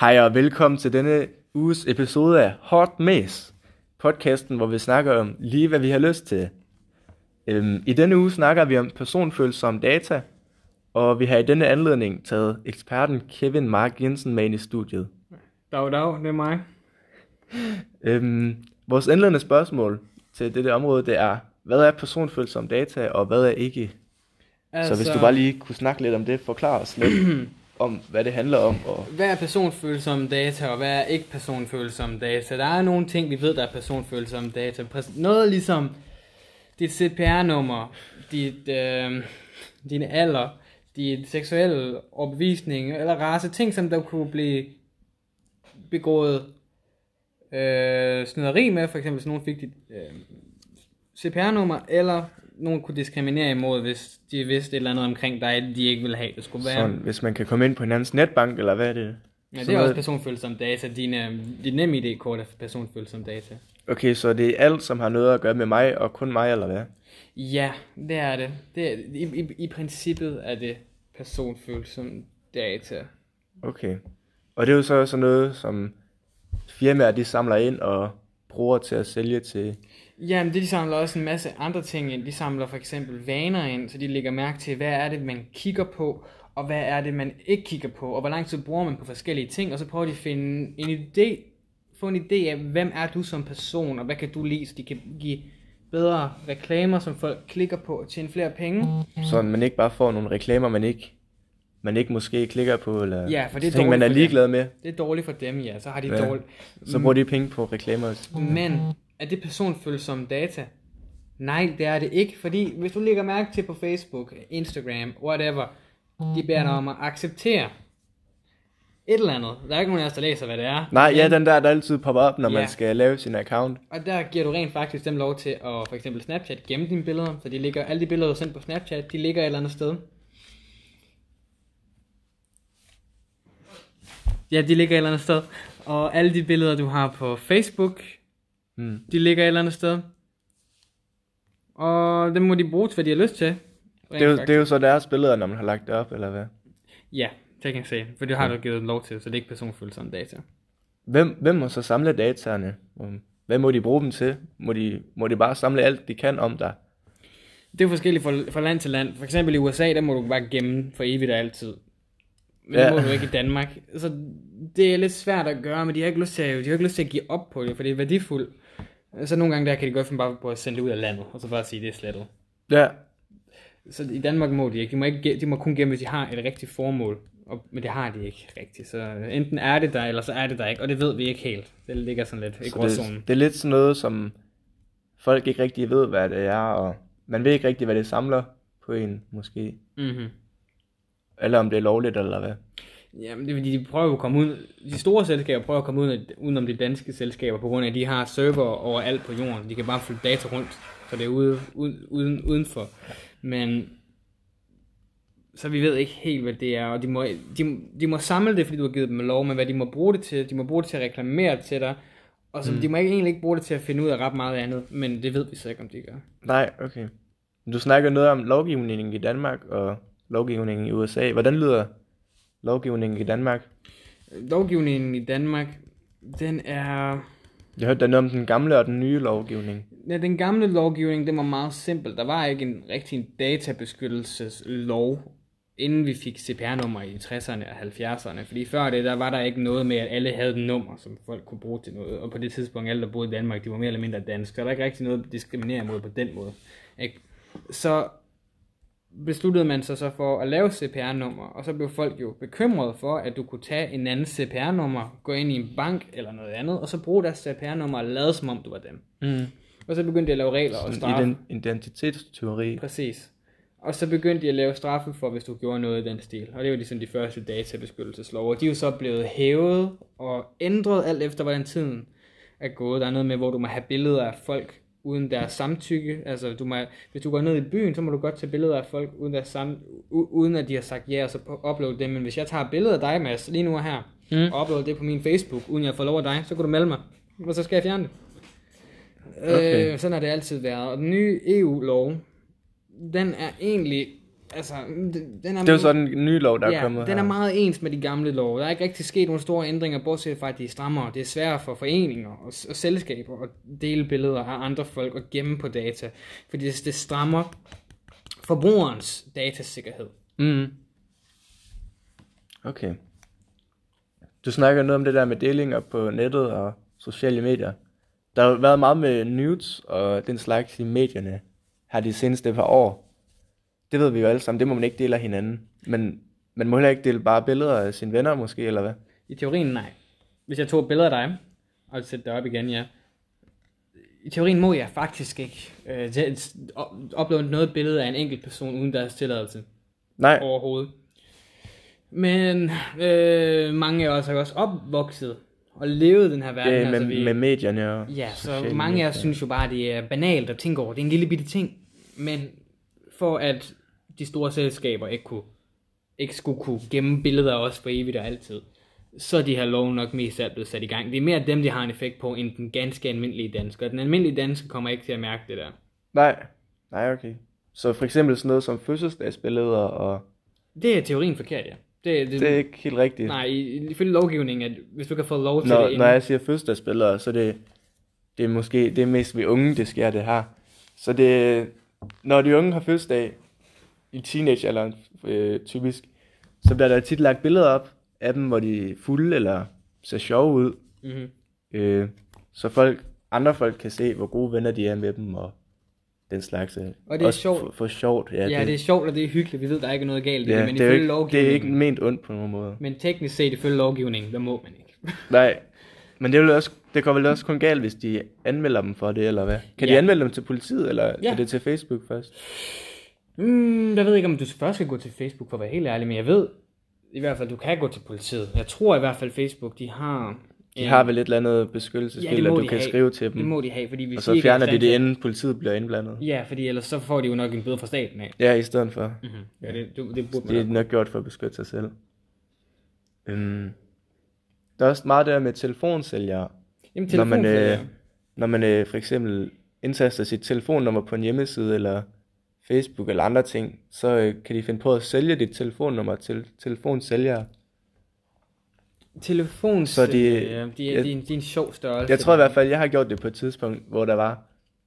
Hej og velkommen til denne uges episode af Hot Mess, podcasten, hvor vi snakker om lige hvad vi har lyst til. Øhm, I denne uge snakker vi om personfølsomme data, og vi har i denne anledning taget eksperten Kevin Mark Jensen med ind i studiet. Dag, dag, det er mig. Øhm, vores indledende spørgsmål til dette område, det er, hvad er personfølsomme data, og hvad er ikke? Altså... Så hvis du bare lige kunne snakke lidt om det, forklare os lidt om, hvad det handler om. Og... Hvad er personfølsomme data, og hvad er ikke personfølsomme data? Der er nogle ting, vi ved, der er personfølsomme data. Noget ligesom dit CPR-nummer, dit, øh, din alder, dit seksuelle opvisning eller race, ting, som der kunne blive begået øh, snyderi med, for eksempel hvis nogen fik dit øh, CPR-nummer, eller nogen kunne diskriminere imod, hvis de vidste et eller andet omkring dig, de ikke ville have, det skulle være. Sådan, hvis man kan komme ind på hinandens netbank, eller hvad er det? Ja, det er noget- også personfølsomme data. Dine, dit nem ID-kort er personfølsomme data. Okay, så det er alt, som har noget at gøre med mig, og kun mig, eller hvad? Ja, det er det. det er, i, i, I princippet er det personfølsomme data. Okay. Og det er jo så sådan noget, som firmaer, de samler ind og bruger til at sælge til... Jamen, det de samler også en masse andre ting ind. De samler for eksempel vaner ind, så de lægger mærke til, hvad er det, man kigger på, og hvad er det, man ikke kigger på, og hvor lang tid bruger man på forskellige ting, og så prøver de at finde en idé, få en idé af, hvem er du som person, og hvad kan du lide, så de kan give bedre reklamer, som folk klikker på og tjene flere penge. Så man ikke bare får nogle reklamer, man ikke, man ikke måske klikker på, eller Ja, for det er ting, man er ligeglad med. Det er dårligt for dem, ja. Så har de ja. dårligt. Så bruger de penge på reklamer også. Men er det personfølsomme data? Nej, det er det ikke, fordi hvis du lægger mærke til på Facebook, Instagram, whatever, de beder dig om at acceptere et eller andet. Der er ikke nogen af os, der læser, hvad det er. Nej, ja, den der, der altid popper op, når man Ja. skal lave sin account. Og der giver du rent faktisk dem lov til at for eksempel Snapchat gemme dine billeder, så de ligger, alle de billeder, du sendt på Snapchat, de ligger et eller andet sted. Ja, de ligger et eller andet sted. Og alle de billeder, du har på Facebook, Mm. de ligger et eller andet sted. Og dem må de bruge til, hvad de har lyst til. Det, er jo, det er jo så deres billeder, når man har lagt det op, eller hvad? Ja, det kan jeg se. For det har du givet lov til, så det er ikke personfølsomme data. Hvem, hvem må så samle dataerne? Hvad må de bruge dem til? Må de, må de bare samle alt, de kan om dig? Det er forskelligt fra, fra land til land. For eksempel i USA, der må du bare gemme for evigt og altid. Men ja. Ja. det må du ikke i Danmark. Så det er lidt svært at gøre, men de har ikke lyst til at, de har ikke lyst til at give op på det, for det er værdifuldt. Så nogle gange der kan de godt finde bare på at sende det ud af landet, og så bare sige, det er slettet. Ja, Så i Danmark må de ikke. De må, ikke, de må kun gemme, hvis de har et rigtigt formål. Og, men det har de ikke rigtigt. Så enten er det der, eller så er det der ikke. Og det ved vi ikke helt. Det ligger sådan lidt i så gråzonen. det, det er lidt sådan noget, som folk ikke rigtig ved, hvad det er, og man ved ikke rigtig, hvad det samler på en, måske. Mm-hmm. Eller om det er lovligt, eller hvad. Jamen, det er fordi, de prøver jo at komme ud, de store selskaber prøver at komme ud udenom de danske selskaber, på grund af, at de har server overalt på jorden. De kan bare flytte data rundt, så det er ude, uden, uden, udenfor. Men, så vi ved ikke helt, hvad det er, og de må, de, de må samle det, fordi du har givet dem lov, men hvad de må bruge det til, de må bruge det til at reklamere til dig, og så mm. de må ikke, egentlig ikke bruge det til at finde ud af ret meget andet, men det ved vi så ikke, om de gør. Nej, okay. Du snakker noget om lovgivningen i Danmark og lovgivningen i USA. Hvordan lyder lovgivningen i Danmark? Lovgivningen i Danmark, den er... Jeg hørte der noget om den gamle og den nye lovgivning. Ja, den gamle lovgivning, den var meget simpel. Der var ikke en rigtig databeskyttelseslov, inden vi fik CPR-nummer i 60'erne og 70'erne. Fordi før det, der var der ikke noget med, at alle havde et nummer, som folk kunne bruge til noget. Og på det tidspunkt, alle der boede i Danmark, de var mere eller mindre danske. Så der var ikke rigtig noget at diskriminere mod på den måde. Ikke? Så besluttede man sig så for at lave CPR-nummer, og så blev folk jo bekymrede for, at du kunne tage en anden CPR-nummer, gå ind i en bank eller noget andet, og så bruge deres CPR-nummer og lade som om du var dem. Mm. Og så begyndte de at lave regler og Sådan straffe. ident- identitetsteori. Præcis. Og så begyndte de at lave straffe for, hvis du gjorde noget i den stil. Og det var ligesom de første databeskyttelseslov. Og de er jo så blevet hævet og ændret alt efter, hvordan tiden er gået. Der er noget med, hvor du må have billeder af folk uden deres samtykke. Altså, du må, hvis du går ned i byen, så må du godt tage billeder af folk, uden, deres sam, uden at de har sagt ja, og så uploade det. Men hvis jeg tager billeder af dig, Mads, lige nu og her, mm. og uploader det på min Facebook, uden jeg får lov af dig, så kan du melde mig. Og så skal jeg fjerne det. Okay. Øh, sådan har det altid været. Og den nye EU-lov, den er egentlig altså, den, den er, Det er jo sådan en ny lov, der er ja, kommet den her. er meget ens med de gamle love. Der er ikke rigtig sket nogle store ændringer, bortset fra, at de er strammere. Det er sværere for foreninger og, og selskaber at dele billeder af andre folk og gemme på data. Fordi det, det strammer forbrugerens datasikkerhed. Mm. Okay. Du snakker noget om det der med delinger på nettet og sociale medier. Der har været meget med nudes og den slags i medierne her de seneste par år. Det ved vi jo alle sammen, det må man ikke dele af hinanden. Men man må heller ikke dele bare billeder af sine venner måske, eller hvad? I teorien nej. Hvis jeg tog et billede af dig, og sætte det op igen, ja. I teorien må jeg faktisk ikke øh, uploade noget billede af en enkelt person uden deres tilladelse Nej, overhovedet. Men øh, mange af os er også opvokset og levet den her verden. det er altså, med, vi, med medierne og Ja, så mange af os synes jo bare, det er banalt at tænke over. Det er en lille bitte ting. Men for at de store selskaber ikke, kunne, ikke skulle kunne gemme billeder af os for evigt og altid, så er de her lov nok mest alt blevet sat i gang. Det er mere dem, de har en effekt på, end den ganske almindelige dansker. Den almindelige dansker kommer ikke til at mærke det der. Nej, nej okay. Så for eksempel sådan noget som fødselsdagsbilleder, og Det er teorien forkert, ja. Det, det, det er ikke helt rigtigt. Nej, i- ifølge lovgivningen, at hvis du kan få lov til når, det når jeg siger fødselsdagsbilleder, så det, det er måske det er mest ved unge, det sker det her. Så det, når de unge har fødselsdag, i teenagealderen øh, typisk, så bliver der tit lagt billeder op af dem, hvor de er fulde eller ser sjove ud. Mm-hmm. Øh, så folk, andre folk kan se, hvor gode venner de er med dem, og den slags. øh, Og det er også sjovt. For, for sjovt. Ja, Ja, det er sjovt, og det er hyggeligt. Vi ved, der er ikke noget galt i ja, det, men det, er ifølge ikke, det er lovgivningen... ikke ment ondt på nogen måde. Men teknisk set, ifølge lovgivningen, der må man ikke. Nej, men det, vil også, det går vel også kun galt, hvis de anmelder dem for det, eller hvad? Kan Ja. de anmelde dem til politiet, eller Ja. er det til Facebook først? Mm, jeg ved ikke, om du først skal gå til Facebook, for at være helt ærlig, men jeg ved i hvert fald, du kan gå til politiet. Jeg tror i hvert fald, Facebook, de har... De har vel et eller andet beskyttelsesbill, må at du kan have. skrive til Det dem, må de have, fordi hvis og så de er fjerner de det, inden politiet bliver indblandet. Ja, fordi ellers så får de jo nok en bøde fra staten af. Ja, i stedet for. Mm-hmm. Ja, det, det, det burde Det er nok. gjort for at beskytte sig selv. Øhm, der er også meget der med telefonsælgere. Jamen, Når man, telefonsælgere. øh, når man øh, for eksempel indtaster sit telefonnummer på en hjemmeside, eller Facebook eller andre ting, så øh, kan de finde på at sælge dit telefonnummer til telefonsælgere. Telefonsælgere, Så de- ja, de, er, jeg- de, er en- de er en sjov størrelse. Jeg tror i hvert fald, jeg har gjort det på et tidspunkt, hvor der var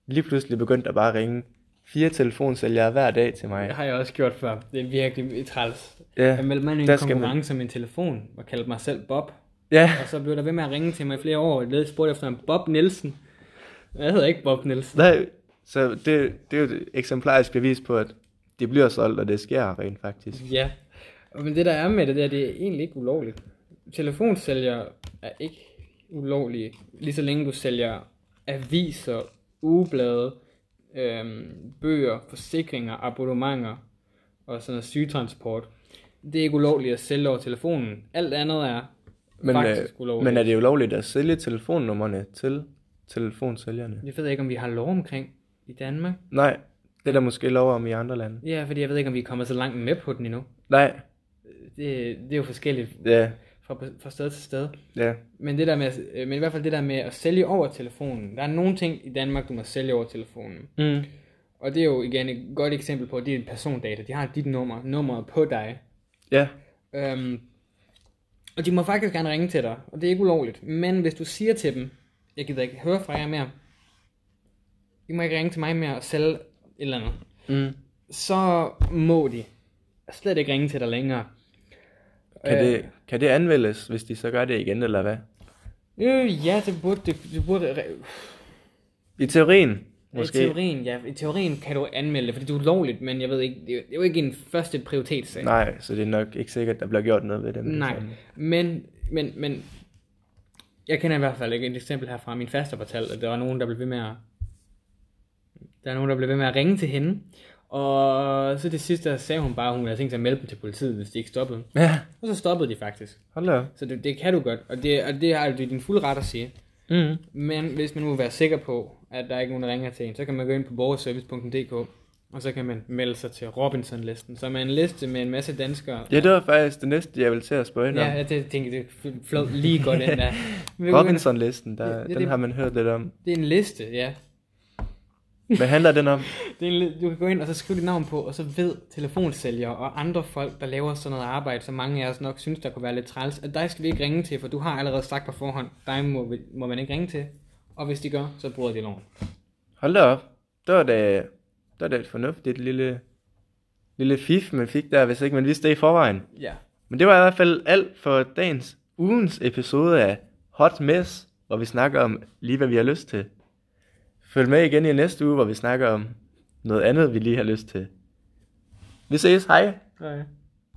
lige pludselig begyndt at bare ringe fire telefonsælgere hver dag til mig. Det har jeg også gjort før. Det er virkelig træls. Ja, Jeg meldte mig i en skal man- konkurrence med en telefon, og kaldte mig selv Bob. ja, Og så blev der ved med at ringe til mig i flere år. Jeg spurgte efter en Bob Nielsen. Jeg hedder ikke Bob Nielsen. nej, så det, det er jo et eksemplarisk bevis på, at det bliver solgt, og det sker rent faktisk. Ja. Men det der er med det der, det er egentlig ikke ulovligt. Telefonsælgere er ikke ulovlige, lige så længe du sælger aviser, ugeblade, øhm, bøger, forsikringer, abonnementer og sådan noget sygetransport. Det er ikke ulovligt at sælge over telefonen. Alt andet er Men, faktisk øh, ulovligt. men er det ulovligt at sælge telefonnummerne til telefonsælgerne? Jeg ved ikke, om vi har lov omkring i Danmark. Nej, det er der måske lov om i andre lande. Ja, fordi jeg ved ikke, om vi er kommet så langt med på den endnu. Nej, Det, det er jo forskelligt ja, fra, fra sted til sted. ja, Men, det der med, øh, men i hvert fald det der med at sælge over telefonen. Der er nogle ting i Danmark, du må sælge over telefonen. mm. Og det er jo igen et godt eksempel på, at det er persondata. De har dit nummer, nummeret på dig. ja, Øhm, og de må faktisk gerne ringe til dig, og det er ikke ulovligt. Men hvis du siger til dem, jeg gider ikke høre fra jer mere, I må ikke ringe til mig mere og sælge et eller andet, mm. så må de slet ikke ringe til dig længere. Kan, Øh, det, kan det anmeldes, hvis de så gør det igen, eller hvad? Øh, ja, det burde, det, det burde I teorien, måske. I teorien, ja. I teorien kan du anmelde det, fordi det er ulovligt, men jeg ved ikke, det er, jo ikke en første prioritetssag. Nej, så det er nok ikke sikkert, der bliver gjort noget ved det. med det Nej. samme. Men, men, men, jeg kender i hvert fald ikke et eksempel her fra min faster fortalte, at der var nogen, der blev ved med at, der er nogen, der blev ved med at ringe til hende, og så det sidste, der sagde hun bare, at hun havde tænkt sig at melde dem til politiet, hvis de ikke stoppede. Ja, Og så stoppede de faktisk. hold da. Så det, det kan du godt, og det, og det er er din fulde ret at sige. Mm. Men hvis man nu vil være sikker på, at der er ikke nogen, der ringer til en, så kan man gå ind på borgerservice.dk, og så kan man melde sig til Robinson-listen, som er en liste med en masse danskere. Ja, det var faktisk det næste, jeg ville til at spørge. Ja, jeg det- tænker, det flød lige godt ind der. Robinson-listen, der, ja, den det- har man hørt lidt om. Det er en liste, ja. Hvad handler den om? Det er du kan gå ind og så skrive dit navn på, og så ved telefonsælgere og andre folk, der laver sådan noget arbejde, som mange af os nok synes, der kunne være lidt træls, at dig skal vi ikke ringe til, for du har allerede sagt på forhånd, dig må, vi- må man ikke ringe til. Og hvis de gør, så bryder de loven. Hold da op. Det var da, det var da et fornuftigt lille, lille fif, man fik der, hvis ikke man vidste det i forvejen. Ja. Men det var i hvert fald alt for dagens ugens episode af Hot Mess, hvor vi snakker om lige, hvad vi har lyst til. Følg med igen i næste uge, hvor vi snakker om noget andet, vi lige har lyst til. Vi ses, hej! Hej.